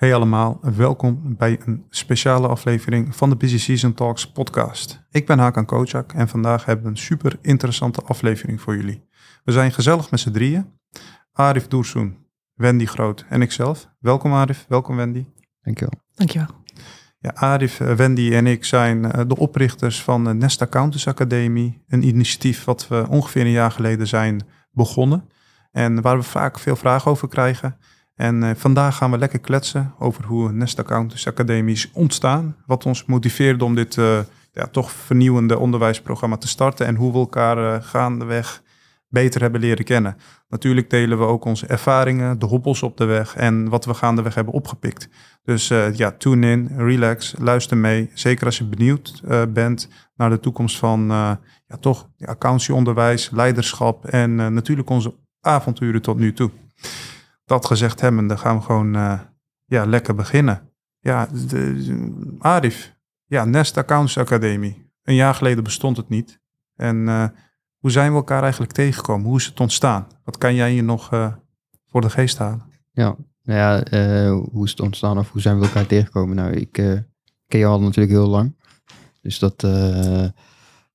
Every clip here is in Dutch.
Hey allemaal, welkom bij een speciale aflevering van de Busy Season Talks podcast. Ik ben Hakan Kocak en vandaag hebben we een super interessante aflevering voor jullie. We zijn gezellig met z'n drieën. Arif Doersoen, Wendy Groot en ikzelf. Welkom Arif, welkom Wendy. Dankjewel. Dankjewel. Ja, Arif, eh, Wendy en ik zijn eh, de oprichters van de Nest Accountants Academie. Een initiatief wat we ongeveer een jaar geleden zijn begonnen. En waar we vaak veel vragen over krijgen. En uh, vandaag gaan we lekker kletsen over hoe Nest Accountants Academie is ontstaan. Wat ons motiveerde om dit uh, ja, toch vernieuwende onderwijsprogramma te starten. En hoe we elkaar uh, gaandeweg beter hebben leren kennen. Natuurlijk delen we ook onze ervaringen, de hobbels op de weg en wat we gaandeweg hebben opgepikt. Dus ja, tune in, relax, luister mee. Zeker als je benieuwd bent naar de toekomst van ja, toch ja, accountancyonderwijs, leiderschap en natuurlijk onze avonturen tot nu toe dat gezegd hebben, dan gaan we gewoon uh, ja, lekker beginnen. Ja, de, Arif, ja, Nest Accounts Academie. Een jaar geleden bestond het niet. En uh, hoe zijn we elkaar eigenlijk tegengekomen? Hoe is het ontstaan? Wat kan jij hier nog uh, voor de geest halen? Ja, nou ja, hoe is het ontstaan of hoe zijn we elkaar tegengekomen? Nou, ik ken je al natuurlijk heel lang. Dus dat...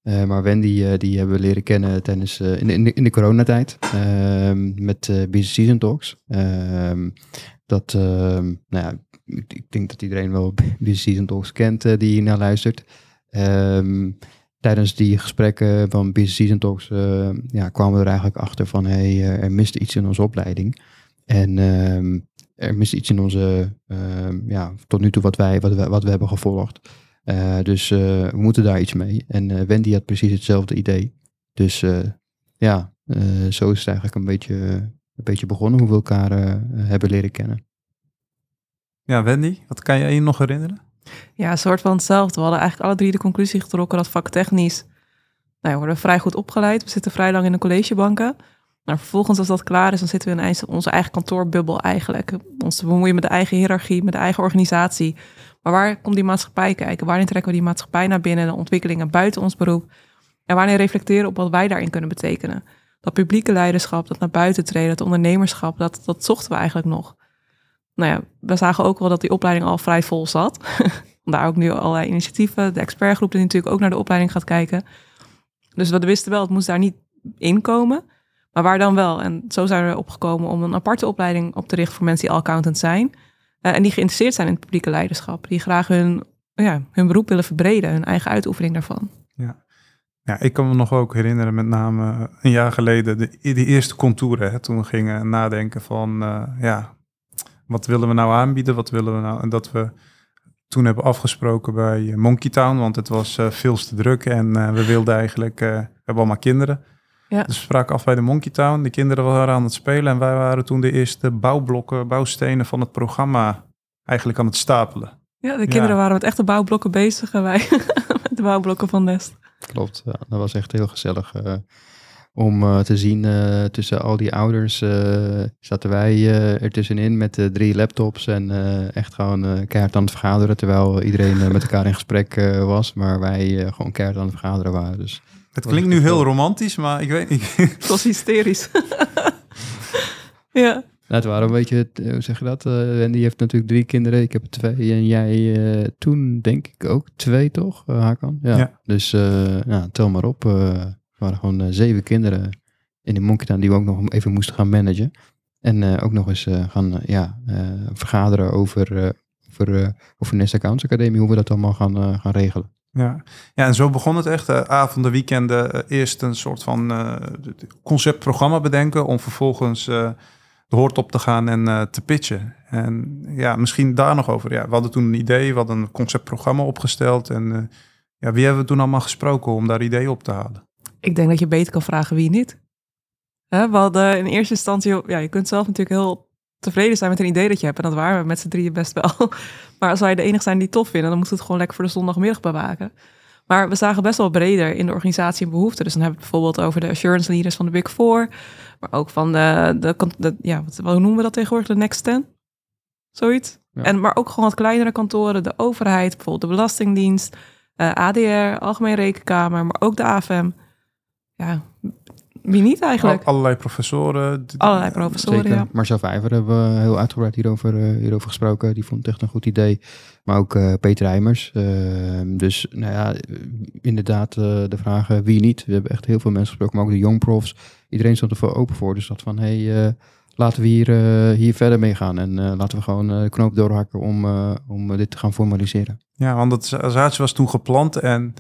Uh, maar Wendy, uh, die hebben we leren kennen tijdens, uh, in, de, in de coronatijd ehm, met Business Season Talks. Ehm, dat, ehm, nou ja, ik, ik, denk dat iedereen wel Business Season Talks kent die naar luistert. tijdens die gesprekken van Business Season Talks ja, kwamen we er eigenlijk achter van hey, er miste iets in onze opleiding. En er miste iets in onze, ja, tot nu toe wat wij, wat, wat we hebben gevolgd. Uh, dus uh, we moeten daar iets mee. En uh, Wendy had precies hetzelfde idee. Dus ja, zo is het eigenlijk een beetje, een beetje begonnen hoe we elkaar hebben leren kennen. Ja, Wendy, wat kan je je nog herinneren? Ja, een soort van hetzelfde. We hadden eigenlijk alle drie de conclusie getrokken dat vaktechnisch, nou ja, we worden vrij goed opgeleid. We zitten vrij lang in de collegebanken. Maar vervolgens, als dat klaar is, dan zitten we in onze eigen kantoorbubbel eigenlijk. Ons te bemoeien met de eigen hiërarchie, met de eigen organisatie. Maar waar komt die maatschappij kijken? Wanneer trekken we die maatschappij naar binnen, de ontwikkelingen buiten ons beroep? En wanneer reflecteren op wat wij daarin kunnen betekenen? Dat publieke leiderschap, dat naar buiten treden, dat ondernemerschap, dat, dat zochten we eigenlijk nog. Nou ja, we zagen ook wel dat die opleiding al vrij vol zat. Daar ook nu allerlei initiatieven. De expertgroep die natuurlijk ook naar de opleiding gaat kijken. Dus we wisten wel, het moest daar niet in komen. Maar waar dan wel? En zo zijn we opgekomen om een aparte opleiding op te richten voor mensen die al accountant zijn. Uh, en die geïnteresseerd zijn in het publieke leiderschap. Die graag hun, ja, hun beroep willen verbreden, hun eigen uitoefening daarvan. Ja. Ja, ik kan me nog ook herinneren, met name een jaar geleden, de, de eerste contouren. Hè, toen we gingen nadenken van, uh, ja, wat willen we nou aanbieden? Wat willen we nou? En dat we toen hebben afgesproken bij Monkey Town, want het was uh, veel te druk en we wilden eigenlijk, we hebben allemaal kinderen. Ja. Dus we spraken af bij de Monkey Town. De kinderen waren aan het spelen en wij waren toen de eerste bouwblokken, bouwstenen van het programma eigenlijk aan het stapelen. Ja, de kinderen waren met echte bouwblokken bezig en wij met de bouwblokken van Nest. Klopt, ja, dat was echt heel gezellig. Uh, om uh, te zien uh, tussen al die ouders zaten wij er tussenin met drie laptops en echt gewoon keihard aan het vergaderen. Terwijl iedereen met elkaar in gesprek was, maar wij gewoon keihard aan het vergaderen waren. Dus het klinkt nu heel romantisch, maar ik weet niet. Het was hysterisch. ja. Nou, het waren een beetje, hoe zeg je dat? Uh, Wendy heeft natuurlijk drie kinderen, ik heb twee. En jij uh, toen denk ik ook twee, toch, uh, Hakan? Ja. ja. Dus ja, tel maar op. er waren gewoon zeven kinderen in de Monkey die we ook nog even moesten gaan managen. En ook nog eens gaan ja, vergaderen over, over, over Nest Accounts Academie, hoe we dat allemaal gaan, gaan regelen. Ja. ja, en zo begon het echt. Uh, avonden, weekenden, uh, eerst een soort van uh, conceptprogramma bedenken om vervolgens de hoort op te gaan en te pitchen. En ja, misschien daar nog over. Ja, we hadden toen een idee, we hadden een conceptprogramma opgesteld. En ja, wie hebben we toen allemaal gesproken om daar ideeën op te halen? Ik denk dat je beter kan vragen wie niet. Hè, we hadden in eerste instantie, ja, je kunt zelf natuurlijk heel tevreden zijn met een idee dat je hebt. En dat waren we met z'n drieën best wel. Maar als wij de enige zijn die het tof vinden, dan moet het gewoon lekker voor de zondagmiddag bewaken. Maar we zagen best wel breder in de organisatie een behoefte. Dus dan hebben we het bijvoorbeeld over de assurance leaders van de Big Four. Maar ook van de, de, ja, wat, hoe noemen we dat tegenwoordig? De Next Ten? Zoiets. En, maar ook gewoon wat kleinere kantoren, de overheid, bijvoorbeeld de Belastingdienst, uh, eh, ADR, Algemeen Rekenkamer, maar ook de AFM. Ja, Wie niet eigenlijk? Al- allerlei professoren. Allerlei professoren, Zeker. ja. Marcel Vijver hebben we heel uitgebreid hierover, eh, hierover gesproken. Die vond het echt een goed idee. Maar ook eh, Peter Heimers. Ehm, dus nou ja, inderdaad eh, de vraag eh, wie niet. We hebben echt heel veel mensen gesproken, maar ook de young profs. Iedereen stond er voor open voor. Dus dat van, hey, eh, laten we hier, eh, hier verder mee gaan. En eh, laten we gewoon eh, de knoop doorhakken om, eh, om dit te gaan formaliseren. Ja, want het za- zaadje was toen geplant en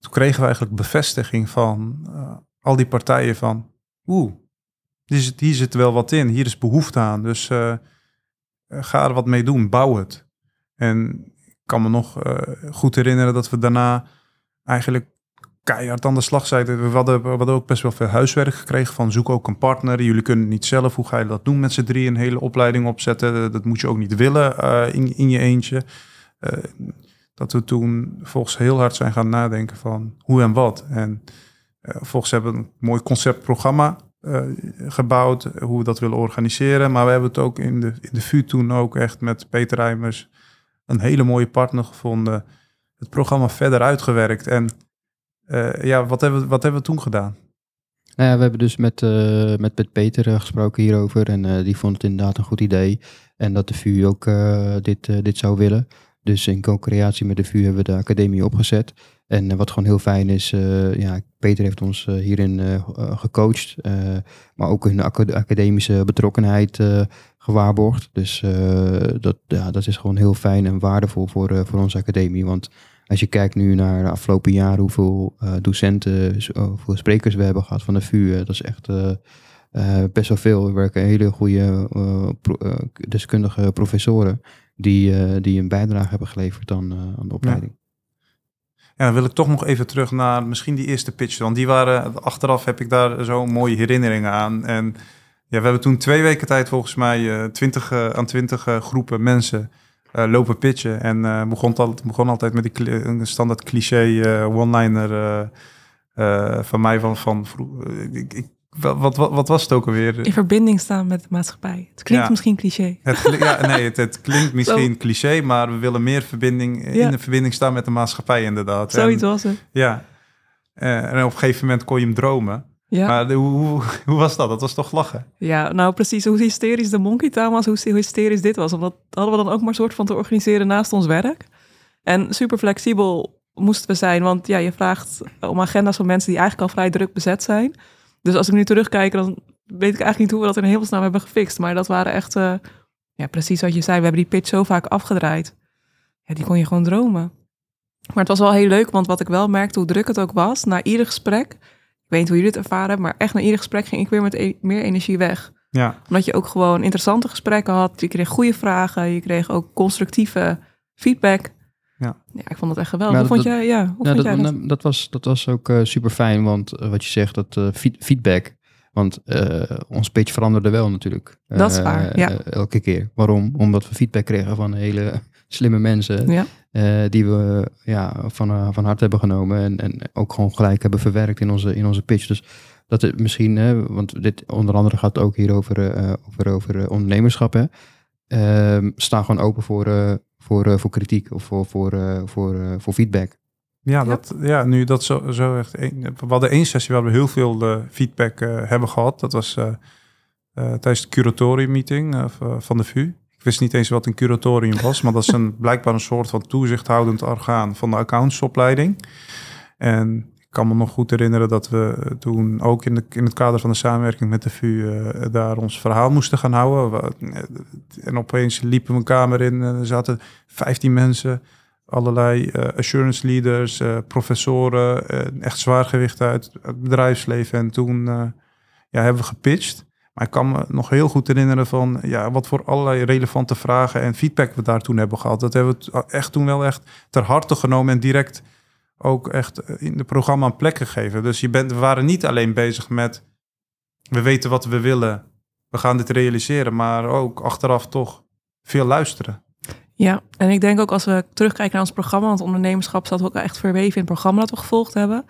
toen kregen we eigenlijk bevestiging van eh, al die partijen van, oeh, hier zit, hier zit wel wat in, hier is behoefte aan, dus eh, eh, ga er wat mee doen, bouw het. En ik kan me nog eh, goed herinneren dat we daarna eigenlijk keihard aan de slag zijn. We hadden, we hadden ook best wel veel huiswerk gekregen van zoek ook een partner. Jullie kunnen het niet zelf. Hoe ga je dat doen met z'n drie een hele opleiding opzetten? Dat moet je ook niet willen in, in je eentje. Dat we toen volgens heel hard zijn gaan nadenken van hoe en wat. En volgens hebben we een mooi conceptprogramma eh, gebouwd, eh, hoe we dat willen organiseren. Maar we hebben het ook in de, in de VU toen ook echt met Peter Rijmers een hele mooie partner gevonden. Het programma verder uitgewerkt. En eh, ja, wat hebben, wat hebben we toen gedaan? Nou ja, we hebben dus met, eh, met, met Peter eh, gesproken hierover. En eh, die vond het inderdaad een goed idee. En dat de VU ook eh, dit, eh, dit zou willen. Dus in co-creatie met de VU hebben we de academie opgezet. En eh, wat gewoon heel fijn is, eh, ja, Peter heeft ons eh, hierin gecoacht. maar ook hun aca- academische betrokkenheid gewaarborgd. Dus dat, ja, dat is gewoon heel fijn en waardevol voor, voor onze academie. Want als je kijkt nu naar de afgelopen jaren, hoeveel docenten, hoeveel sprekers we hebben gehad van de VU, dat is echt best wel veel. Er werken hele goede deskundige professoren die, die een bijdrage hebben geleverd aan, aan de opleiding. Dan wil ik toch nog even terug naar misschien die eerste pitch. Want die waren, achteraf heb ik daar zo mooie herinneringen aan. En ja, we hebben toen twee weken tijd volgens mij eh 20 eh, aan 20 eh, groepen mensen eh, lopen pitchen. En eh begon, begon altijd met die een standaard cliché eh, one-liner eh, eh, van mij van, van eh, wat, wat, wat, was het ook alweer? In verbinding staan met de maatschappij. Het klinkt Ja. misschien cliché. Het, ja, nee, het, het klinkt misschien cliché, maar we willen meer verbinding, Ja. in de verbinding staan met de maatschappij inderdaad. En- Zoiets was het. Ja. Eh, en op een gegeven moment kon je hem dromen. Ja. Maar de- hoe, hoe, hoe was dat? Dat was toch lachen? ja, nou precies hoe hysterisch de Monkey Town was, hoe hysterisch dit was. Omdat hadden we dan ook maar soort van te organiseren naast ons werk. En super flexibel moesten we zijn, want ja, je vraagt om agenda's van mensen die eigenlijk al vrij druk bezet zijn. Dus als ik nu terugkijk, dan weet ik eigenlijk niet hoe we dat in hemelsnaam hebben gefixt. Maar dat waren echt, eh, ja precies wat je zei, we hebben die pitch zo vaak afgedraaid. Ja, die kon je gewoon dromen. Maar het was wel heel leuk, want wat ik wel merkte, hoe druk het ook was, na ieder gesprek, ik weet niet hoe jullie het ervaren maar echt na ieder gesprek ging ik weer met e- meer energie weg. Ja. Omdat je ook gewoon interessante gesprekken had. Je kreeg goede vragen. Je kreeg ook constructieve feedback. Ja. ja ik vond het echt geweldig. Hoe vond dat- jij, ja, hoe Ja, vond dat, jij dat? nou, dat, was, dat was ook super fijn, want eh, wat je zegt, dat eh, feed- feedback. Want eh, ons pitch veranderde wel natuurlijk. Dat is Eh, waar, ja. eh, elke keer. Waarom? Omdat we feedback kregen van hele slimme mensen. Ja, eh, die we ja, van, eh, van hart hebben genomen. En, en ook gewoon gelijk hebben verwerkt in onze, in onze pitch. Dus dat het misschien, hè, want dit onder andere gaat ook hier over, eh, over, over eh, ondernemerschap. Hè. Ehm, staan gewoon open voor, eh, voor, eh, voor kritiek of voor, voor, eh, voor, eh, voor feedback. Ja, dat, ja, nu dat zo, zo echt. Een, we hadden één sessie waar we heel veel feedback eh, hebben gehad. Dat was eh, eh, tijdens de curatorium meeting v- van de VU. Ik wist niet eens wat een curatorium was, maar dat is een, blijkbaar een soort van toezichthoudend orgaan van de accountsopleiding. En kan me nog goed herinneren dat we toen ook in, de, in het kader van de samenwerking met de VU eh, daar ons verhaal moesten gaan houden. Eh, En opeens liepen we een kamer in en er zaten 15 mensen allerlei eh, assurance leaders, professoren, echt zwaargewicht uit het bedrijfsleven. En toen ja, hebben we gepitcht. Maar ik kan me nog heel goed herinneren van ja, wat voor allerlei relevante vragen en feedback we daar toen hebben gehad. Dat hebben we echt toen wel echt ter harte genomen en direct ook echt in het programma een plek gegeven. Dus je bent, we waren niet alleen bezig met we weten wat we willen, we gaan dit realiseren, maar ook achteraf toch veel luisteren. ja, en ik denk ook als we terugkijken naar ons programma, want ondernemerschap zat ook echt verweven in het programma dat we gevolgd hebben.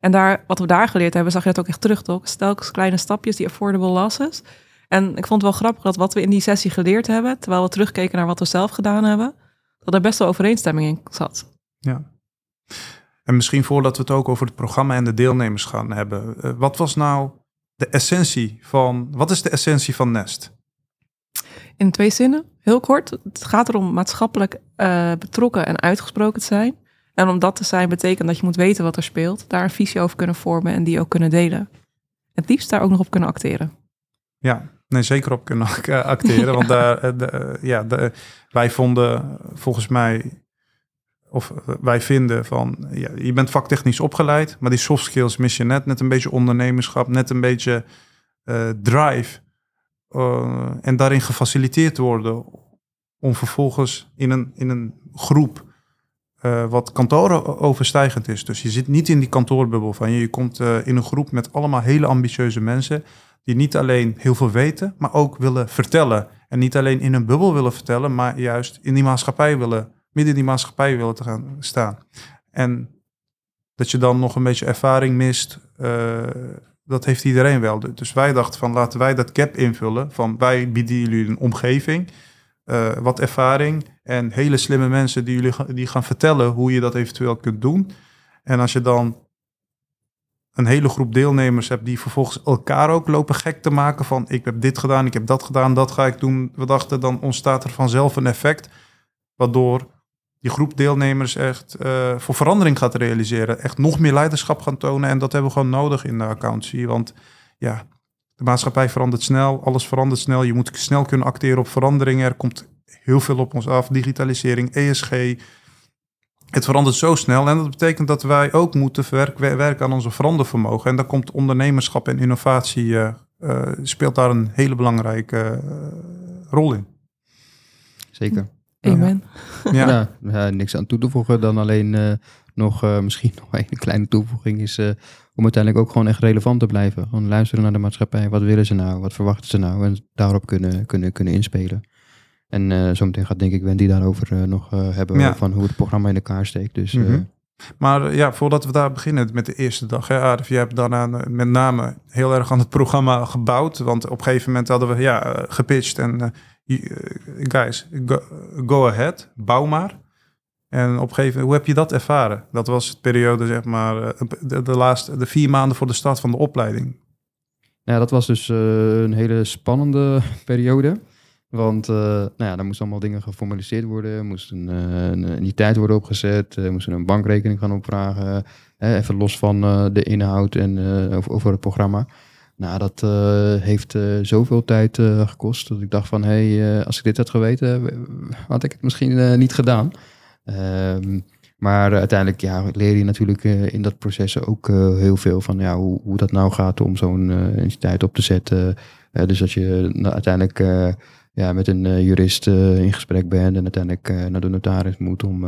En daar, wat we daar geleerd hebben, zag je dat ook echt terug, toch? Telkens kleine stapjes, die affordable losses. En ik vond het wel grappig dat wat we in die sessie geleerd hebben, terwijl we terugkeken naar wat we zelf gedaan hebben, dat er best wel overeenstemming in zat. Ja. En misschien voordat we het ook over het programma en de deelnemers gaan hebben. eh, wat was nou de essentie van, wat is de essentie van Nest? In twee zinnen, heel kort. Het gaat erom maatschappelijk uh, betrokken en uitgesproken te zijn. En om dat te zijn betekent dat je moet weten wat er speelt, daar een visie over kunnen vormen en die ook kunnen delen. Het liefst daar ook nog op kunnen acteren. Ja, nee, zeker op kunnen acteren. Want daar, de, ja, de, wij vonden volgens mij of wij vinden van, ja, je bent vaktechnisch opgeleid, maar die soft skills mis je net. Net een beetje ondernemerschap, net een beetje uh, drive. Uh, en daarin gefaciliteerd worden om vervolgens in een, in een groep uh, wat kantoren overstijgend is. Dus je zit niet in die kantoorbubbel van je. Je komt in een groep met allemaal hele ambitieuze mensen die niet alleen heel veel weten, maar ook willen vertellen. En niet alleen in een bubbel willen vertellen, maar juist in die maatschappij willen midden in die maatschappij willen te gaan staan. En dat je dan nog een beetje ervaring mist, uh, dat heeft iedereen wel. Dus wij dachten van laten wij dat gap invullen. Van wij bieden jullie een omgeving, uh, wat ervaring en hele slimme mensen die jullie die gaan vertellen hoe je dat eventueel kunt doen. En als je dan een hele groep deelnemers hebt die vervolgens elkaar ook lopen gek te maken van ik heb dit gedaan, ik heb dat gedaan, dat ga ik doen. We dachten dan ontstaat er vanzelf een effect waardoor die groep deelnemers echt uh, voor verandering gaat realiseren. Echt nog meer leiderschap gaan tonen. En dat hebben we gewoon nodig in de accountancy. Want ja, de maatschappij verandert snel. Alles verandert snel. Je moet snel kunnen acteren op veranderingen. Er komt heel veel op ons af. Digitalisering, ESG. Het verandert zo snel. En dat betekent dat wij ook moeten werken aan onze verandervermogen. En daar komt ondernemerschap en innovatie... Uh, uh, speelt daar een hele belangrijke rol in. Zeker. Amen. Ja. ja, niks aan toe te voegen dan alleen uh, nog uh, misschien nog een kleine toevoeging is uh, om uiteindelijk ook gewoon echt relevant te blijven. Gewoon luisteren naar de maatschappij. Wat willen ze nou? Wat verwachten ze nou? En daarop kunnen, kunnen, kunnen inspelen. En zometeen gaat denk ik Wendy daarover nog hebben ja. van hoe het programma in elkaar steekt. Dus, mm -hmm. Maar ja, voordat we daar beginnen met de eerste dag, hè, Arif, je hebt daarna met name heel erg aan het programma gebouwd. Want op een gegeven moment hadden we ja, gepitcht en guys, go, ahead, bouw maar. En op een gegeven moment, hoe heb je dat ervaren? Dat was het periode, zeg maar, eh, de, de laatste, de vier maanden voor de start van de opleiding. Ja, dat was dus uh, een hele spannende periode. Want uh, nou ja, er moesten allemaal dingen geformaliseerd worden. moesten een, een entiteit worden opgezet. Uh, moesten een bankrekening gaan opvragen. even los van de inhoud en over het programma. Nou, dat uh, heeft uh, zoveel tijd uh, gekost dat ik dacht van, hé, hey, als ik dit had geweten, had ik het misschien niet gedaan. Um, maar uiteindelijk ja, leer je natuurlijk in dat proces ook heel veel van ja, hoe, hoe dat nou gaat om zo'n entiteit op te zetten. dus dat je nou, uiteindelijk ja, met een jurist in gesprek bent en uiteindelijk naar de notaris moet om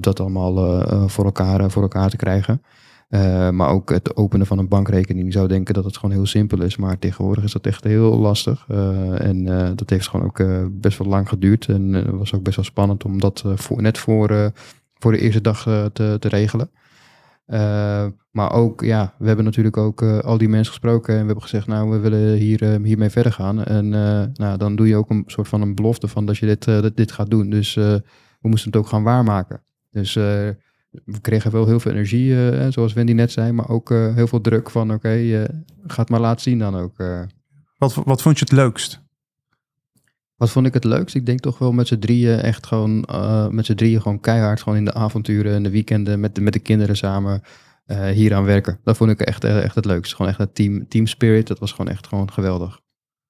dat allemaal voor, elkaar, voor elkaar te krijgen. Uh, maar ook het openen van een bankrekening. Je zou denken dat het gewoon heel simpel is, maar tegenwoordig is dat echt heel lastig. Uh, en uh, dat heeft gewoon ook best wel lang geduurd. En het was ook best wel spannend om dat voor, net voor, voor de eerste dag te, te regelen. maar ook, ja, we hebben natuurlijk ook al die mensen gesproken en we hebben gezegd, nou, we willen hier, hiermee verder gaan. En nou, dan doe je ook een soort van een belofte van dat je dit, dit gaat doen. Dus we moesten het ook gaan waarmaken. Dus we kregen wel heel veel energie, uh, zoals Wendy net zei, maar ook uh, heel veel druk van oké, okay, uh, ga het maar laten zien dan ook. Wat, wat vond je het leukst? Wat vond ik het leukst? Ik denk toch wel met z'n drieën echt gewoon, met z'n drieën gewoon keihard, gewoon in de avonturen en de weekenden met de, met de kinderen samen hier aan werken. Dat vond ik echt, echt het leukst. Gewoon echt het team, team spirit, dat was gewoon echt gewoon geweldig.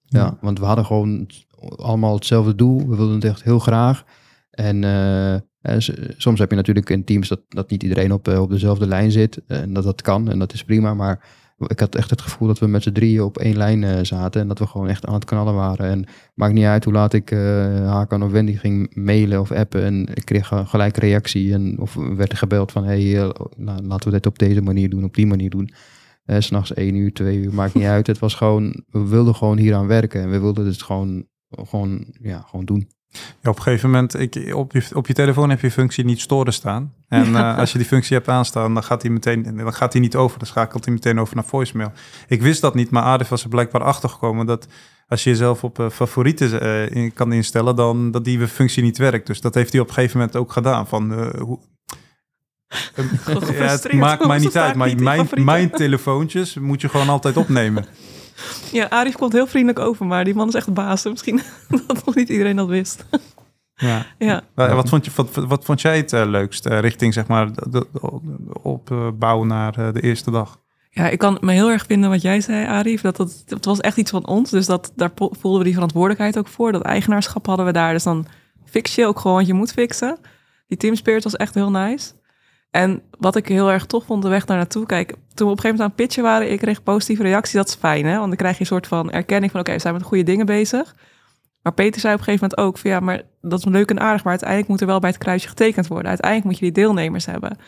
Ja, ja want we hadden gewoon allemaal hetzelfde doel. We wilden het echt heel graag. En soms heb je natuurlijk in teams dat, dat niet iedereen op, eh, op dezelfde lijn zit. En dat dat kan en dat is prima. Maar ik had echt het gevoel dat we met z'n drieën op één lijn zaten. En dat we gewoon echt aan het knallen waren. En maakt niet uit hoe laat ik uh, Hakan of Wendy ging mailen of appen. En ik kreeg gelijk reactie. En, of werd er gebeld van, hé, hey, laten we dit op deze manier doen, op die manier doen. Uh, S'nachts één uur, twee uur, maakt niet uit. Het was gewoon, we wilden gewoon hier aan werken. En we wilden het gewoon, gewoon, ja, gewoon doen. Ja, op een gegeven moment, ik, op, je, op je telefoon heb je functie niet storen staan. En uh, als je die functie hebt aanstaan, dan gaat hij meteen, dan gaat hij niet over. Dan schakelt hij meteen over naar voicemail. Ik wist dat niet, maar Adif was er blijkbaar achtergekomen dat als je jezelf op uh, favorieten uh, in, kan instellen, dan dat die functie niet werkt. Dus dat heeft hij op een gegeven moment ook gedaan. Van, hoe, ja, het maakt mij niet uit, maar mijn, mijn telefoontjes moet je gewoon altijd opnemen. Ja, Arif komt heel vriendelijk over, maar die man is echt baas. Misschien dat nog niet iedereen dat wist. Ja. Ja, Wa- Wat, vond je, wat, wat vond jij het eh, leukst eh, richting zeg maar de, opbouw naar eh, de eerste dag? Ja, ik kan me heel erg vinden wat jij zei, Arif. Dat het, het was echt iets van ons. Dus dat, daar voelden we die verantwoordelijkheid ook voor. Dat eigenaarschap hadden we daar. Dus dan fix je ook gewoon wat je moet fixen. Die team spirit was echt heel nice. En wat ik heel erg tof vond, de weg daar naartoe. Kijk, toen we op een gegeven moment aan het pitchen waren, ik kreeg positieve reacties. Dat is fijn, hè? Want dan krijg je een soort van erkenning van, oké, we zijn met goede dingen bezig. Maar Peter zei op een gegeven moment ook van, ja, maar dat is leuk en aardig. Maar uiteindelijk moet er wel bij het kruisje getekend worden. Uiteindelijk moet je die deelnemers hebben. En op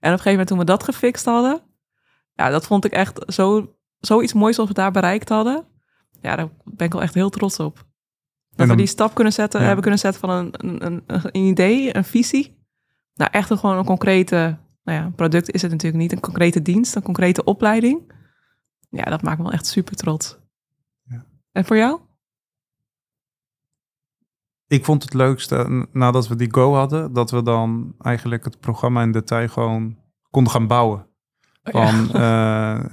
een gegeven moment toen we dat gefixt hadden, ja, dat vond ik echt zo, zoiets moois wat we daar bereikt hadden. Ja, daar ben ik wel echt heel trots op. Dat dan- we die stap kunnen zetten, Ja. hebben kunnen zetten van een, een, een, een idee, een visie. Nou, echt gewoon een concrete, nou ja, product is het natuurlijk niet, een concrete dienst, een concrete opleiding. Ja, dat maakt me wel echt super trots. Ja. En voor jou? Ik vond het leukste nadat we die go hadden, dat we dan eigenlijk het programma in detail gewoon konden gaan bouwen. Van, eh,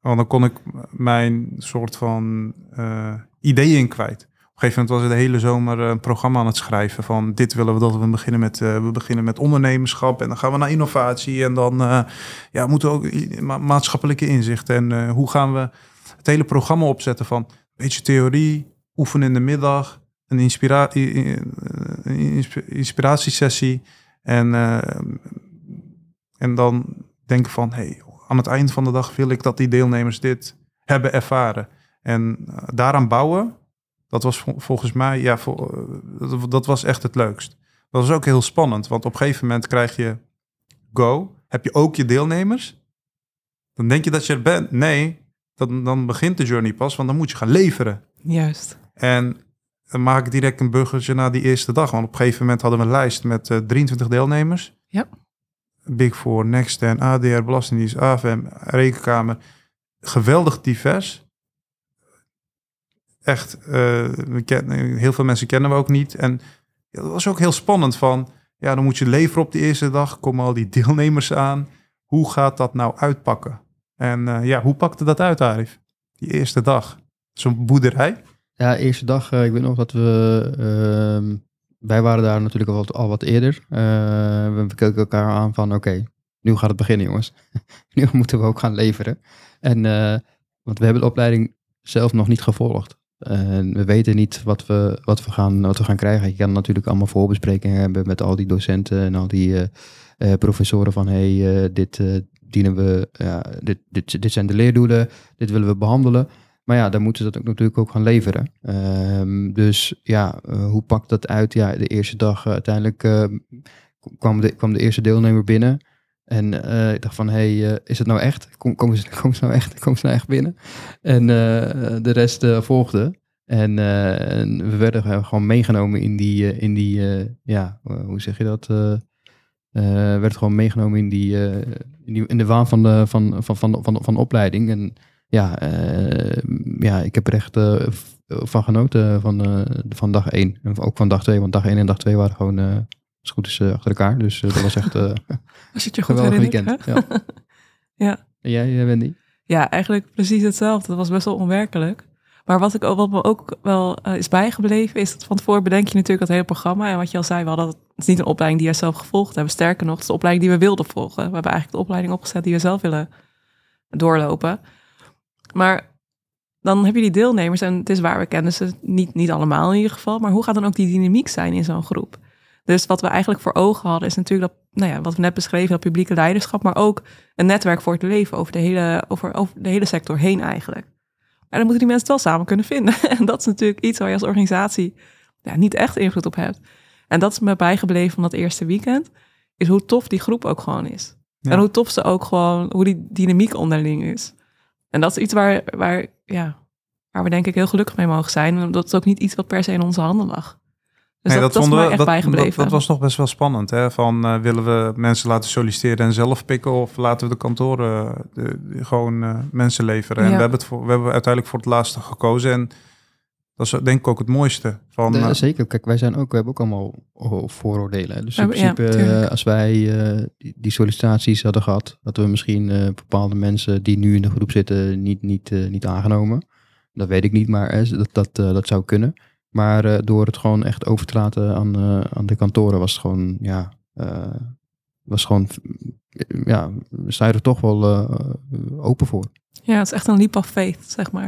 want dan kon ik mijn soort van eh, ideeën kwijt. Een gegeven moment was ik de hele zomer een programma aan het schrijven van dit willen we dat we beginnen met eh, we beginnen met ondernemerschap en dan gaan we naar innovatie en dan eh, ja moeten we ook maatschappelijke inzicht en eh, hoe gaan we het hele programma opzetten van een beetje theorie oefenen in de middag een inspira inspiratiesessie en eh, en dan denken van, hey, aan het eind van de dag wil ik dat die deelnemers dit hebben ervaren. En eh, daaraan bouwen, dat was vol- volgens mij, ja, eh, dat, was echt het leukst. Dat was ook heel spannend, want op een gegeven moment krijg je go, heb je ook je deelnemers. Dan denk je dat je er bent. Nee, dan, dan begint de journey pas, want dan moet je gaan leveren. Juist. En dan maak ik direct een burgertje na die eerste dag. Want op een gegeven moment hadden we een lijst met eh, 23 deelnemers. Ja. Big Four, Nexten, ADR, Belastingdienst, AFM, Rekenkamer. Geweldig divers. Echt, eh, we kennen, heel veel mensen kennen we ook niet. En dat was ook heel spannend van... Ja, dan moet je leveren op de eerste dag. Komen al die deelnemers aan. Hoe gaat dat nou uitpakken? En eh, ja, hoe pakte dat uit, Arif? Die eerste dag. Zo'n boerderij. Ja, eerste dag, eh, ik weet nog dat we, ehm, wij waren daar natuurlijk al wat, al wat eerder. We keken elkaar aan van, oké, nu gaat het beginnen jongens. nu moeten we ook gaan leveren. En, want we hebben de opleiding zelf nog niet gevolgd. En we weten niet wat we, wat, we gaan, wat we gaan krijgen. Je kan natuurlijk allemaal voorbesprekingen hebben met al die docenten en al die eh, eh, professoren van, hey, eh, dit dienen we, ja, dit, dit, dit zijn de leerdoelen, dit willen we behandelen. Maar ja, dan moeten ze dat ook natuurlijk ook gaan leveren. Ehm, dus ja, hoe pakt dat uit? Ja, de eerste dag uiteindelijk kwam, de, kwam de eerste deelnemer binnen. En eh, ik dacht van, hey, eh, is het nou echt? Kom, komen, ze, nou echt? Komen ze nou echt binnen? En eh, de rest volgde. En, we werden ge- gewoon meegenomen in die, in die ja, hoe zeg je dat? werd gewoon meegenomen in, die, in, in de waan van de, van, van, van, van, van opleiding. En ja, ja, ik heb er echt van genoten van, van dag 1. En ook van dag 2, want dag 1 en dag 2 waren gewoon, het goed is, eh, achter elkaar. Dus eh, dat was echt eh, een goed geweldig weekend. Ja. Ja. En jij, eh, Wendy? Ja, eigenlijk precies hetzelfde. Dat was best wel onwerkelijk. Maar wat, ik, ook- wat me ook wel eh, is bijgebleven, is dat van tevoren bedenk je natuurlijk het hele programma. En wat je al zei, we hadden, het is niet een opleiding die wij zelf gevolgd hebben. Sterker nog, het is de opleiding die we wilden volgen. We hebben eigenlijk de opleiding opgezet die we zelf willen doorlopen. Maar dan heb je die deelnemers en het is waar, we kennen ze niet, niet allemaal in ieder geval. Maar hoe gaat dan ook die dynamiek zijn in zo'n groep? Dus wat we eigenlijk voor ogen hadden is natuurlijk dat, nou ja, wat we net beschreven, dat publieke leiderschap, maar ook een netwerk voor het leven over de hele, over, over de hele sector heen eigenlijk. En dan moeten die mensen het wel samen kunnen vinden. En dat is natuurlijk iets waar je als organisatie ja, niet echt invloed op hebt. En dat is me bijgebleven van dat eerste weekend, is hoe tof die groep ook gewoon is. Ja. En hoe tof ze ook gewoon, hoe die dynamiek onderling is. En dat is iets waar, waar, ja, waar we denk ik heel gelukkig mee mogen zijn. En dat is ook niet iets wat per se in onze handen lag. Dus Nee, dat, dat, vonden we- echt dat, bijgebleven. Dat, dat was nog best wel spannend. Hè? Van, eh, willen we mensen laten solliciteren en zelf pikken... of laten we de kantoren de, de- gewoon eh, mensen leveren? En we hebben, het voor, we hebben uiteindelijk voor het laatste gekozen. En Dat is denk ik ook het mooiste. Van, De- eh, zeker, kijk, wij zijn ook, we hebben ook allemaal vooroordelen. Dus in Ja, principe, als wij die, die sollicitaties hadden gehad, hadden we misschien bepaalde mensen die nu in de groep zitten niet, niet, niet aangenomen. Dat weet ik niet, maar dat, dat, dat zou kunnen. Maar eh, door het gewoon echt over te laten aan, eh, aan de kantoren was het gewoon, ja, eh, was gewoon, ja, sta je er toch wel eh, open voor. Ja, het is echt een leap of faith, zeg maar.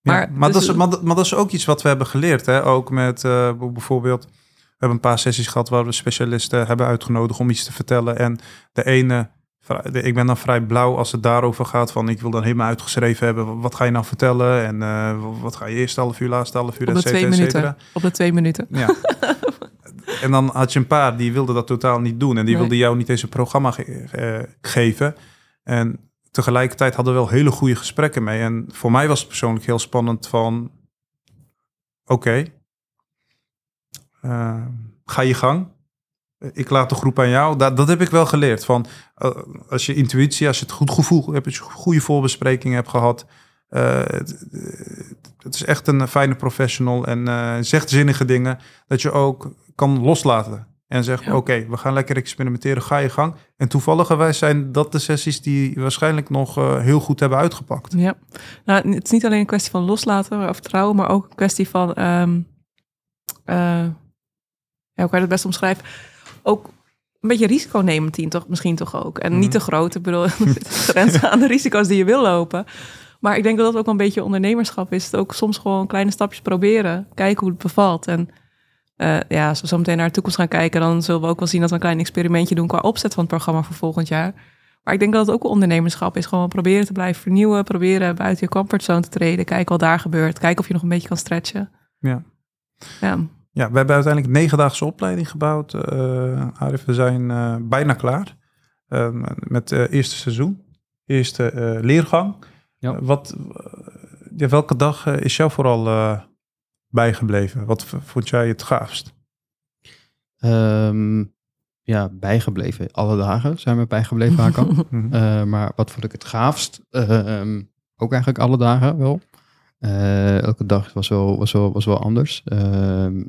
Ja, Maar maar, dus- dat is, maar, dat- maar dat is ook iets wat we hebben geleerd. Hè? Ook met eh, bijvoorbeeld, we hebben een paar sessies gehad waar we specialisten hebben uitgenodigd om iets te vertellen. En de ene, ik ben dan vrij blauw als het daarover gaat van ik wil dan helemaal uitgeschreven hebben. Wat ga je nou vertellen? En eh, wat ga je eerst half uur, laatste half uur, Op de et cetera, et minuten. cetera. Op de twee minuten. Ja. en dan had je een paar die wilden dat totaal niet doen. En die Nee. wilden jou niet eens een programma ge- eh, geven. En tegelijkertijd hadden we wel hele goede gesprekken mee. En voor mij was het persoonlijk heel spannend van... Oké, eh, ga je gang. Ik laat de groep aan jou. Dat, dat heb ik wel geleerd. Van, eh, als je intuïtie, als je het goed gevoel hebt, als je goede voorbesprekingen hebt gehad... eh, het, het is echt een fijne professional en eh, zegt zinnige dingen dat je ook kan loslaten. En Ja. oké, we gaan lekker experimenteren, ga je gang. En toevalligerwijs zijn dat de sessies die waarschijnlijk nog heel goed hebben uitgepakt. Ja, nou, het is niet alleen een kwestie van loslaten of vertrouwen, maar ook een kwestie van, eh, ja, hoe kan je dat best omschrijven? Ook een beetje risico nemen, team, toch, misschien toch ook. En niet Mhm. te groot, ik bedoel, grenzen aan de risico's die je wil lopen. Maar ik denk dat dat ook een beetje ondernemerschap is. Het ook soms gewoon kleine stapjes proberen, kijken hoe het bevalt. En eh, ja, als we zo meteen naar de toekomst gaan kijken, dan zullen we ook wel zien dat we een klein experimentje doen qua opzet van het programma voor volgend jaar. Maar ik denk dat het ook wel ondernemerschap is. Gewoon proberen te blijven vernieuwen. Proberen buiten je comfortzone te treden. Kijken wat daar gebeurt. Kijken of je nog een beetje kan stretchen. Ja. Ja, Ja, we hebben uiteindelijk een negendaagse opleiding gebouwd. eh Arif, we zijn eh, bijna klaar eh, met het eerste seizoen. Eerste eh, leergang. Ja. Eh, wat, eh, ja, welke dag eh, is jou vooral eh, bijgebleven? Wat vond jij het gaafst? Ehm, ja, bijgebleven. Alle dagen zijn we bijgebleven, Hakan. Mhm. Eh, maar wat vond ik het gaafst? Ehm, ook eigenlijk alle dagen wel. Eh, elke dag was wel, was wel, was wel anders. Ehm,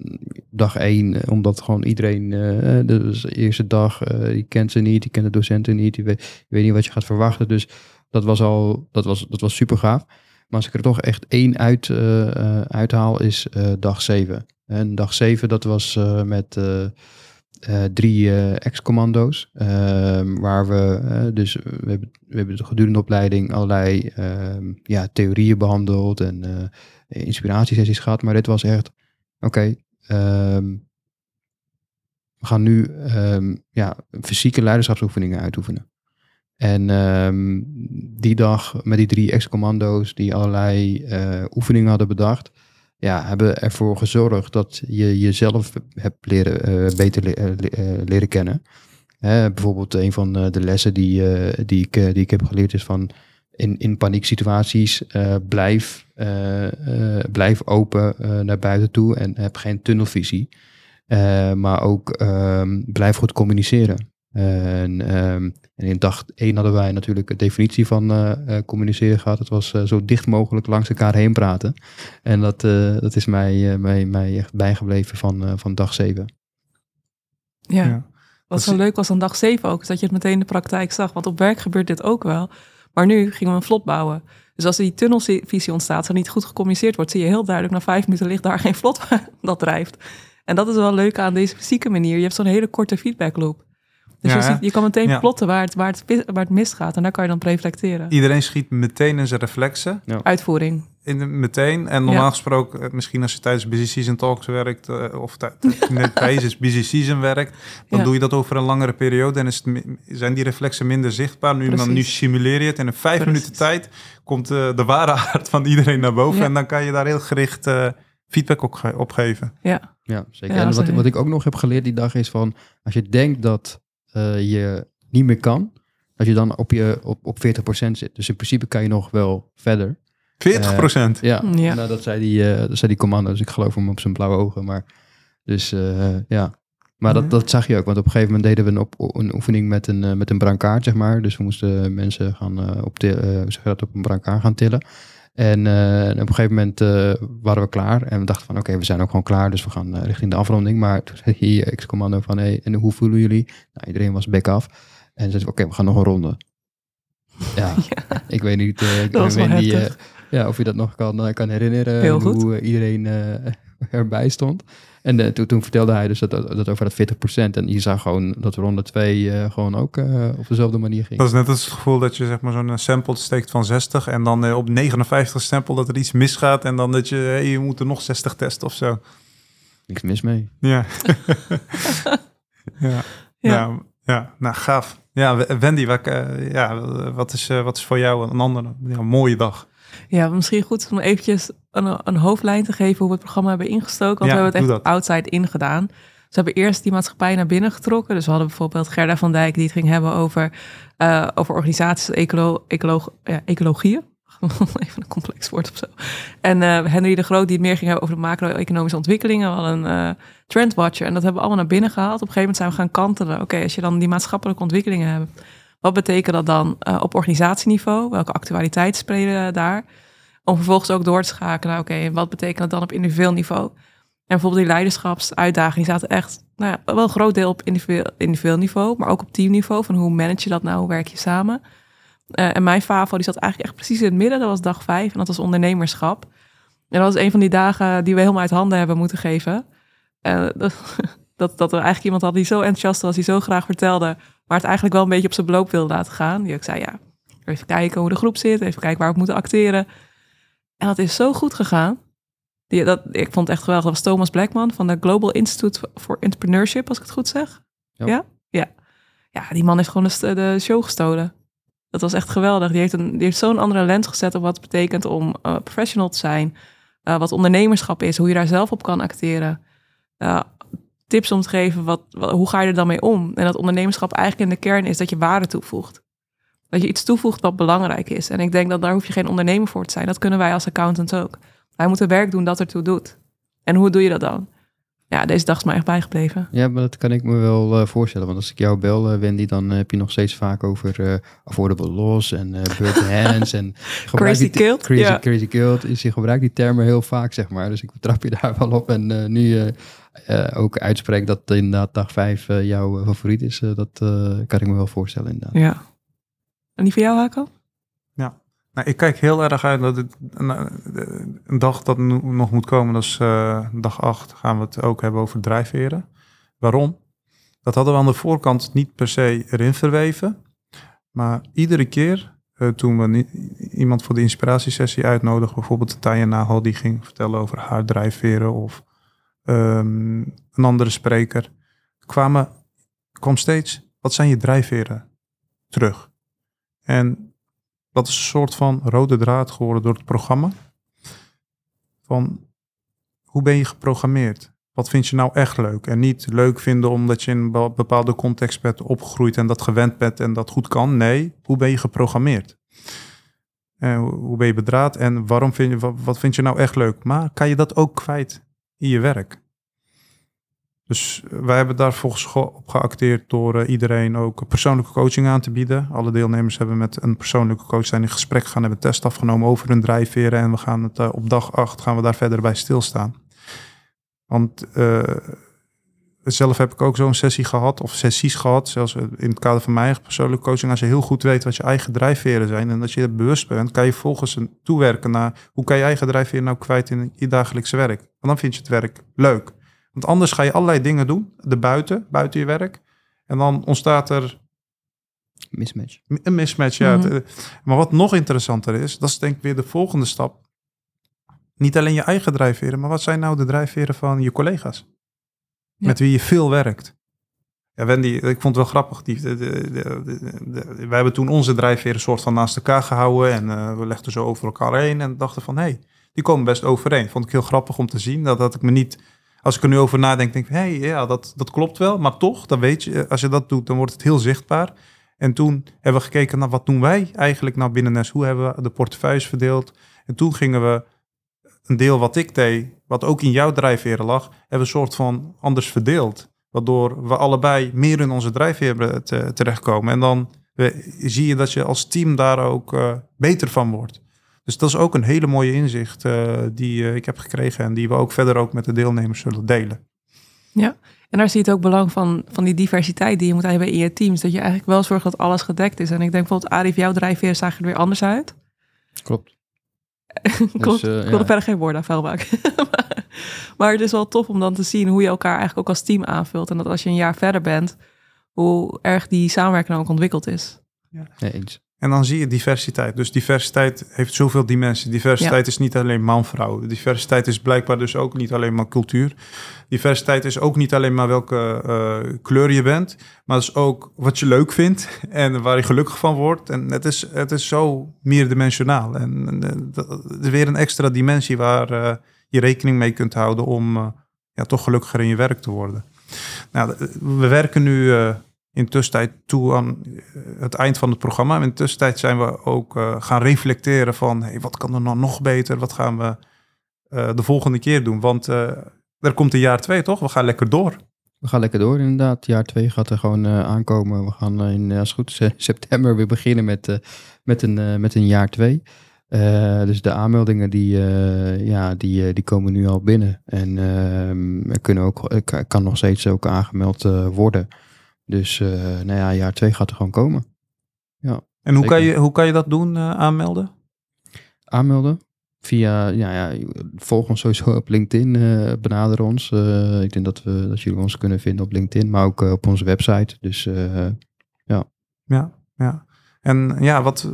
dag één, omdat gewoon iedereen, eh, dus de eerste dag, eh die kent ze niet, die kent de docenten niet, je weet niet wat je gaat verwachten. Dus dat was al, dat was, dat was super gaaf. Maar als ik er toch echt één uit, eh, eh, uithaal, is eh, dag zeven. En dag zeven, dat was eh, met eh, drie eh, ex-commando's. ehm, waar we, eh, dus we hebben, we hebben gedurende de opleiding allerlei ehm, ja, theorieën behandeld en inspiratiesessies gehad. Maar dit was echt, oké, ehm, we gaan nu ja, fysieke leiderschapsoefeningen uitoefenen. En die dag met die drie ex-commando's die allerlei oefeningen hadden bedacht, ja, hebben ervoor gezorgd dat je jezelf hebt leren, eh, beter eh, eh, leren kennen. Hè, bijvoorbeeld een van de lessen die, die, ik, die ik heb geleerd is van in, in panieksituaties blijf, blijf open naar buiten toe en heb geen tunnelvisie. Maar ook ehm, blijf goed communiceren. En, ehm, en in dag één hadden wij natuurlijk de definitie van eh, eh, communiceren gehad. Het was eh, zo dicht mogelijk langs elkaar heen praten. En dat, eh, dat is mij, eh, mij, mij echt bijgebleven van, eh, van dag zeven. ja. Ja. Wat zo leuk was aan dag 7 ook, is dat je het meteen in de praktijk zag. Want op werk gebeurt dit ook wel. Maar nu gingen we een vlot bouwen. Dus als er die tunnelvisie ontstaat, als er niet goed gecommuniceerd wordt, zie je heel duidelijk, na vijf minuten ligt daar geen vlot dat drijft. En dat is wel leuk aan deze fysieke manier. Je hebt zo'n hele korte feedback loop. Dus Ja, je, ziet, je kan meteen Ja. plotten waar het, waar, het, waar het misgaat. En daar kan je dan op reflecteren. Iedereen schiet meteen in zijn reflexen. Uitvoering. In de, meteen. En normaal Ja. gesproken, eh, misschien als je tijdens busy season talks werkt, eh, of tijdens busy season werkt, dan Ja. doe je dat over een langere periode en is het, zijn die reflexen minder zichtbaar. Nu, dan, nu simuleer je het en in vijf Precies. minuten tijd komt eh, de ware aard van iedereen naar boven Ja. en dan kan je daar heel gericht feedback op, ge- op geven. Ja, Ja, zeker. Ja, en wat, wat ik ook nog heb geleerd die dag is van, als je denkt dat eh, je niet meer kan, dat je dan op, je, op, op 40% zit. Dus in principe kan je nog wel verder. 40 procent. Ja, Ja. Nou, dat zei die, eh, dat zei die commando, dus ik geloof hem op zijn blauwe ogen. Maar, dus eh, ja, maar Mhm. dat, dat zag je ook, want op een gegeven moment deden we een, op, een oefening met een, eh, met een brancard, zeg maar. Dus we moesten mensen gaan eh, op, til- eh, hoe zeg dat, op een brancard gaan tillen. En eh, op een gegeven moment eh, waren we klaar. En we dachten van oké, we zijn ook gewoon klaar. Dus we gaan eh, richting de afronding. Maar toen zei hier ex-commando van hey, en hoe voelen jullie? Nou, iedereen was back af. En zei oké, we gaan nog een ronde. Ja, ik weet niet ik weet niet, ja, of je dat nog kan, kan herinneren. Heel en goed. Hoe iedereen erbij stond. En eh, toen, toen vertelde hij dus dat, dat, over dat 40%. En je zag gewoon dat ronde 2 gewoon ook eh, op dezelfde manier ging. Dat is net als het gevoel dat je zeg maar zo'n sample steekt van 60 en dan eh, op 59 sample dat er iets misgaat en dan dat je, hey, je moet er nog 60 testen of zo. Niks mis mee. Ja. ja. Ja. Ja. ja, nou gaaf. Ja, Wendy, wat, eh, ja, wat, is, eh, wat is voor jou een andere ja, mooie dag? Ja, misschien goed om eventjes een, een hoofdlijn te geven hoe we het programma hebben ingestoken. Want Ja, we hebben het echt dat. outside ingedaan. Ze hebben eerst die maatschappij naar binnen getrokken. Dus we hadden bijvoorbeeld Gerda van Dijk die het ging hebben over, eh, over organisaties, ecolo, ja, ecologieën. Even een complex woord of zo. En eh, Henry de Groot die het meer ging hebben over de macro-economische ontwikkelingen. We hadden een eh, trendwatcher en dat hebben we allemaal naar binnen gehaald. Op een gegeven moment zijn we gaan kantelen. Oké, als je dan die maatschappelijke ontwikkelingen hebt. Wat betekent dat dan eh, op organisatieniveau? Welke actualiteiten spelen daar? Om vervolgens ook door te schakelen. Oké, wat betekent dat dan op individueel niveau? En bijvoorbeeld die leiderschapsuitdagingen zaten echt, nou ja, wel een groot deel op individueel, individueel niveau, maar ook op teamniveau. Van hoe manage je dat nou? Hoe werk je samen? Eh, en mijn FAVO die zat eigenlijk echt precies in het midden. Dat was dag vijf en dat was ondernemerschap. En dat was een van die dagen die we helemaal uit handen hebben moeten geven. Eh, dat, dat, dat er eigenlijk iemand had die zo enthousiast was, die zo graag vertelde, maar het eigenlijk wel een beetje op zijn beloop wilde laten gaan. Die ook zei, ja, even kijken hoe de groep zit, even kijken waar we moeten acteren. En dat is zo goed gegaan. Die, dat, ik vond het echt geweldig. Dat was Thomas Blackman van de Global Institute for Entrepreneurship, als ik het goed zeg. Ja. Ja? Ja, ja die man heeft gewoon de, de show gestolen. Dat was echt geweldig. Die heeft, een, die heeft zo'n andere lens gezet op wat het betekent om eh, professional te zijn. Eh, wat ondernemerschap is, hoe je daar zelf op kan acteren. Eh, tips om te geven, wat, wat- hoe ga je er dan mee om? En dat ondernemerschap eigenlijk in de kern is dat je waarde toevoegt. Dat je iets toevoegt wat belangrijk is. En ik denk dat daar hoef je geen ondernemer voor te zijn. Dat kunnen wij als accountants ook. Wij moeten werk doen dat ertoe doet. En hoe doe je dat dan? Ja, deze dag is mij echt bijgebleven. Ja, maar dat kan ik me wel eh, voorstellen. Want als ik jou bel, eh, Wendy, dan heb je nog steeds vaak over eh affordable loss en eh bird hands en Crazy killed, Crazy, ja. crazy. Dus je gebruikt die termen heel vaak, zeg maar. Dus ik betrap je daar wel op. En eh, nu eh, ook uitspreek dat inderdaad dag vijf eh, jouw eh, favoriet is. dat eh, kan ik me wel voorstellen inderdaad. Ja. En die voor jou, Hako? Nou, ik kijk heel erg uit dat het een, een dag dat no- nog moet komen, dat is eh, dag 8, gaan we het ook hebben over drijfveren. Waarom? Dat hadden we aan de voorkant niet per se erin verweven. Maar iedere keer eh, toen we iemand voor de inspiratiesessie uitnodigen, bijvoorbeeld Tanja Nagel, die ging vertellen over haar drijfveren of ehm, een andere spreker, kwamen, kwam steeds, wat zijn je drijfveren terug? En dat is een soort van rode draad geworden door het programma. Van hoe ben je geprogrammeerd? Wat vind je nou echt leuk? En niet leuk vinden omdat je in een be- bepaalde context bent opgegroeid en dat gewend bent en dat goed kan. Nee, hoe ben je geprogrammeerd? En hoe- ben je bedraad en waarom vind je, wat vind je nou echt leuk? Maar kan je dat ook kwijt in je werk? Dus eh, wij hebben daar volgens ge- op geacteerd door eh, iedereen ook persoonlijke coaching aan te bieden. Alle deelnemers hebben met een persoonlijke coach zijn in gesprek gegaan, hebben test afgenomen over hun drijfveren en we gaan het eh, op dag 8 gaan we daar verder bij stilstaan. Want zelf heb ik ook zo'n sessie gehad, of sessies gehad, zelfs in het kader van mijn eigen persoonlijke coaching. Als je heel goed weet wat je eigen drijfveren zijn en dat je er bewust bent, kan je volgens een toewerken naar hoe kan je eigen drijfveren nou kwijt in je dagelijkse werk. Want dan vind je het werk leuk. Want anders ga je allerlei dingen doen, erbuiten, buiten je werk. En dan ontstaat er Mismatch. een mismatch. Ja. Mhm. Eh, Maar wat nog interessanter is, dat is denk ik weer de volgende stap. Niet alleen je eigen drijfveren, maar wat zijn nou de drijfveren van je collega's? Ja. Met wie je veel werkt. Ja, Wendy, ik vond het wel grappig. Die, de, de, de, de- de- wij hebben toen onze drijfveren soort van naast elkaar gehouden. En eh, we legden zo over elkaar heen en dachten van, hé, hey, die komen best overeen. Vond ik heel grappig om te zien. Dat, dat ik me niet, als ik er nu over nadenk, denk ik, hé, hey, ja, dat, dat klopt wel. Maar toch, dan weet je, als je dat doet, dan wordt het heel zichtbaar. En toen hebben we gekeken naar wat doen wij eigenlijk nou binnen NES? Hoe hebben we de portefeuilles verdeeld? En toen gingen we een deel wat ik deed, wat ook in jouw drijfveren lag, hebben we een soort van anders verdeeld. Waardoor we allebei meer in onze drijfveren te- terechtkomen. En dan eh, zie je dat je als team daar ook eh, beter van wordt. Dus dat is ook een hele mooie inzicht uh, die uh, ik heb gekregen en die we ook verder ook met de deelnemers zullen delen. Ja, en daar zie je het ook belang van, van die diversiteit die je moet hebben in je teams. Dat je eigenlijk wel zorgt dat alles gedekt is. En ik denk bijvoorbeeld, Arif, jouw drijfveer zag er weer anders uit. Klopt. Klopt. Dus, uh, ik wilde ja. verder geen woorden aan vuil maken. maar het is wel tof om dan te zien hoe je elkaar eigenlijk ook als team aanvult. En dat als je een jaar verder bent, hoe erg die samenwerking nou ook ontwikkeld is. Ja. ja eens. En dan zie je diversiteit. Dus diversiteit heeft zoveel dimensies. Diversiteit is niet alleen man-vrouw. Diversiteit is blijkbaar dus ook niet alleen maar cultuur. Diversiteit is ook niet alleen maar welke uh, kleur je bent, maar het is ook wat je leuk vindt en waar je gelukkig van wordt. En het is, het is zo meerdimensionaal. En, en dat is weer een extra dimensie waar uh, je rekening mee kunt houden om uh, ja, toch gelukkiger in je werk te worden. Nou, we werken nu in tussentijd toe aan eh, het eind van het programma. In tussentijd zijn we ook uh, gaan reflecteren van hey, wat kan er nou nog beter? Wat gaan we uh, de volgende keer doen? Want er komt een jaar twee, toch? We gaan lekker door. We gaan lekker door, inderdaad. Jaar twee gaat er gewoon aankomen. We gaan in, als goed september weer beginnen met, met, een, met een jaar twee. dus de aanmeldingen die, ja, die, die komen nu al binnen. En ehm, er kunnen ook, kan nog steeds ook aangemeld worden. Dus uh, nou ja, jaar twee gaat er gewoon komen. Ja, en hoe kan, je, hoe kan je dat doen, uh, aanmelden? Aanmelden? Via, ja, ja, volg ons sowieso op LinkedIn, uh, benader ons. ik denk dat, we, dat jullie ons kunnen vinden op LinkedIn, maar ook op onze website. Dus ja. Ja, ja. En ja, wat,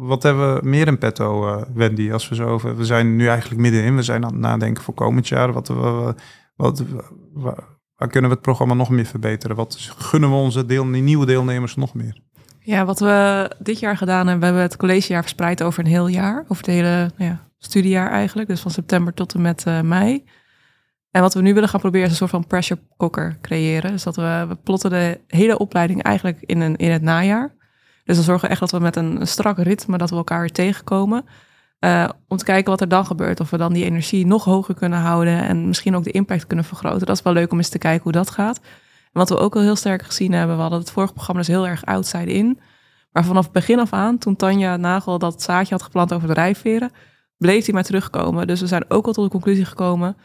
wat hebben we meer in petto, Wendy, als we zo over... We zijn nu eigenlijk middenin, we zijn aan het nadenken voor komend jaar. Wat, wat, wat, Waar kunnen we het programma nog meer verbeteren? Wat gunnen we onze deel, nieuwe deelnemers nog meer? Ja, wat we dit jaar gedaan hebben, we hebben het collegejaar verspreid over een heel jaar. Over het hele nou ja, studiejaar eigenlijk. Dus van september tot en met uh, mei. En wat we nu willen gaan proberen is een soort van pressure cooker creëren. Dus dat we, we plotten de hele opleiding eigenlijk in, een, in het najaar. Dus dan zorgen we echt dat we met een, een strak ritme dat we elkaar weer tegenkomen. Uh, om te kijken wat er dan gebeurt. Of we dan die energie nog hoger kunnen houden. En misschien ook de impact kunnen vergroten. Dat is wel leuk om eens te kijken hoe dat gaat. En wat we ook al heel sterk gezien hebben. We hadden het vorige programma dus heel erg outside in. Maar vanaf het begin af aan, toen Tanja Nagel dat zaadje had geplant over de rijveren. Bleef hij maar terugkomen. Dus we zijn ook al tot de conclusie gekomen.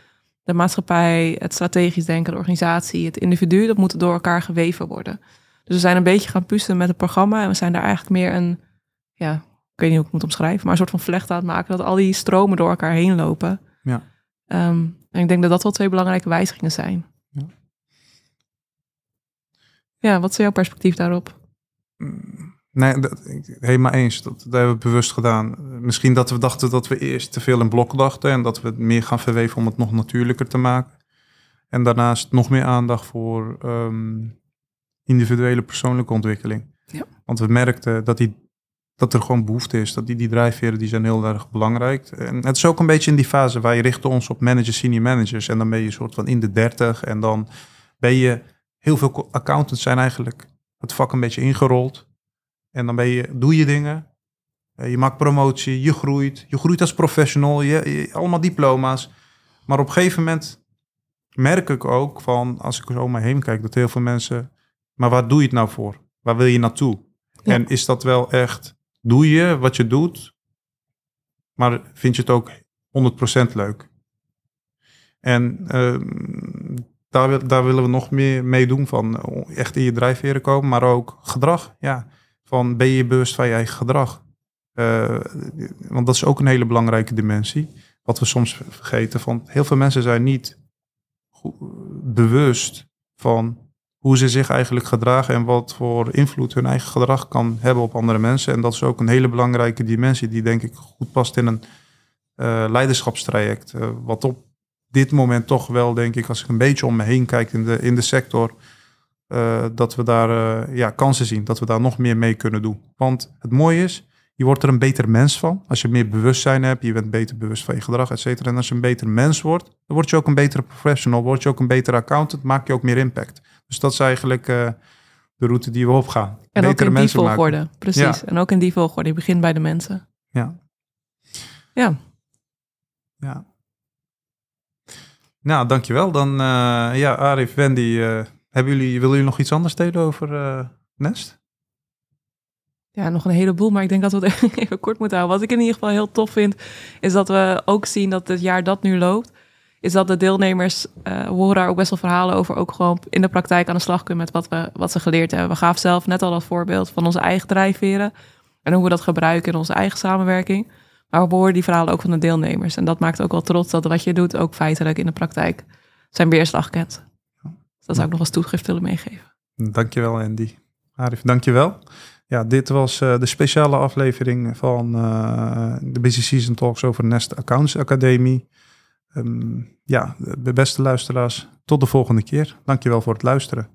De maatschappij, het strategisch denken, de organisatie, het individu. Dat moet door elkaar geweven worden. Dus we zijn een beetje gaan pusten met het programma. En we zijn daar eigenlijk meer een ja, ik weet niet hoe ik het moet omschrijven, maar een soort van vlecht aan het maken. Dat al die stromen door elkaar heen lopen. Ja. Um, en ik denk dat dat wel twee belangrijke wijzigingen zijn. Ja, ja wat is jouw perspectief daarop? Mm, nee, dat, helemaal eens. Dat, dat hebben we bewust gedaan. Misschien dat we dachten dat we eerst te veel in blok dachten en dat we het meer gaan verweven om het nog natuurlijker te maken. En daarnaast nog meer aandacht voor um, individuele persoonlijke ontwikkeling. Ja. Want we merkten dat die dat er gewoon behoefte is. Dat die, die drijfveren die zijn heel erg belangrijk. En het is ook een beetje in die fase waar je richten ons op managers, senior managers. En dan ben je een soort van in de dertig. En dan ben je, heel veel accountants zijn eigenlijk het vak een beetje ingerold. En dan ben je, doe je dingen. Eh, je maakt promotie, je groeit. Je groeit als professional, je, allemaal diploma's. Maar op een gegeven moment merk ik ook van, als ik zo om me heen kijk, dat heel veel mensen... Maar waar doe je het nou voor? Waar wil je naartoe? En is dat wel echt doe je wat je doet, maar vind je het ook 100% leuk. En uh, daar, daar willen we nog meer mee doen van echt in je drijfveren komen, maar ook gedrag. Ja, van ben je bewust van je eigen gedrag? Uh, want dat is ook een hele belangrijke dimensie. Wat we soms vergeten. Van heel veel mensen zijn niet bewust van hoe ze zich eigenlijk gedragen en wat voor invloed hun eigen gedrag kan hebben op andere mensen. En dat is ook een hele belangrijke dimensie die denk ik goed past in een uh, leiderschapstraject. Uh, wat op dit moment toch wel, denk ik, als ik een beetje om me heen kijk in de, in de sector, uh, dat we daar ja, kansen zien, dat we daar nog meer mee kunnen doen. Want het mooie is, je wordt er een beter mens van. Als je meer bewustzijn hebt, je bent beter bewust van je gedrag, et cetera. En als je een beter mens wordt, dan word je ook een betere professional, word je ook een betere accountant, maak je ook meer impact. Dus dat is eigenlijk uh, de route die we opgaan. En Betere ook in die volgorde, maken. precies. En ook in die volgorde, je begint bij de mensen. Ja. Ja. Ja. Nou, dankjewel. Dan, uh, ja, Arif, Wendy, uh, hebben jullie, willen jullie nog iets anders delen over Nest? ja, nog een heleboel, maar ik denk dat we het even kort moeten houden. Wat ik in ieder geval heel tof vind, is dat we ook zien dat het jaar dat nu loopt, is dat de deelnemers, uh, horen daar ook best wel verhalen over, ook gewoon in de praktijk aan de slag kunnen met wat, we, wat ze geleerd hebben. We gaven zelf net al dat voorbeeld van onze eigen drijfveren en hoe we dat gebruiken in onze eigen samenwerking. Maar we horen die verhalen ook van de deelnemers. En dat maakt ook wel trots dat wat je doet ook feitelijk in de praktijk zijn weerslag kent. Dus dat zou ik nog als toegift willen meegeven. Dankjewel Andy. Arif, dankjewel. Ja, dit was uh, de speciale aflevering van uh, de Busy Season Talks over Nest Accounts Academie. Um, ja, beste luisteraars, tot de volgende keer. Dankjewel voor het luisteren.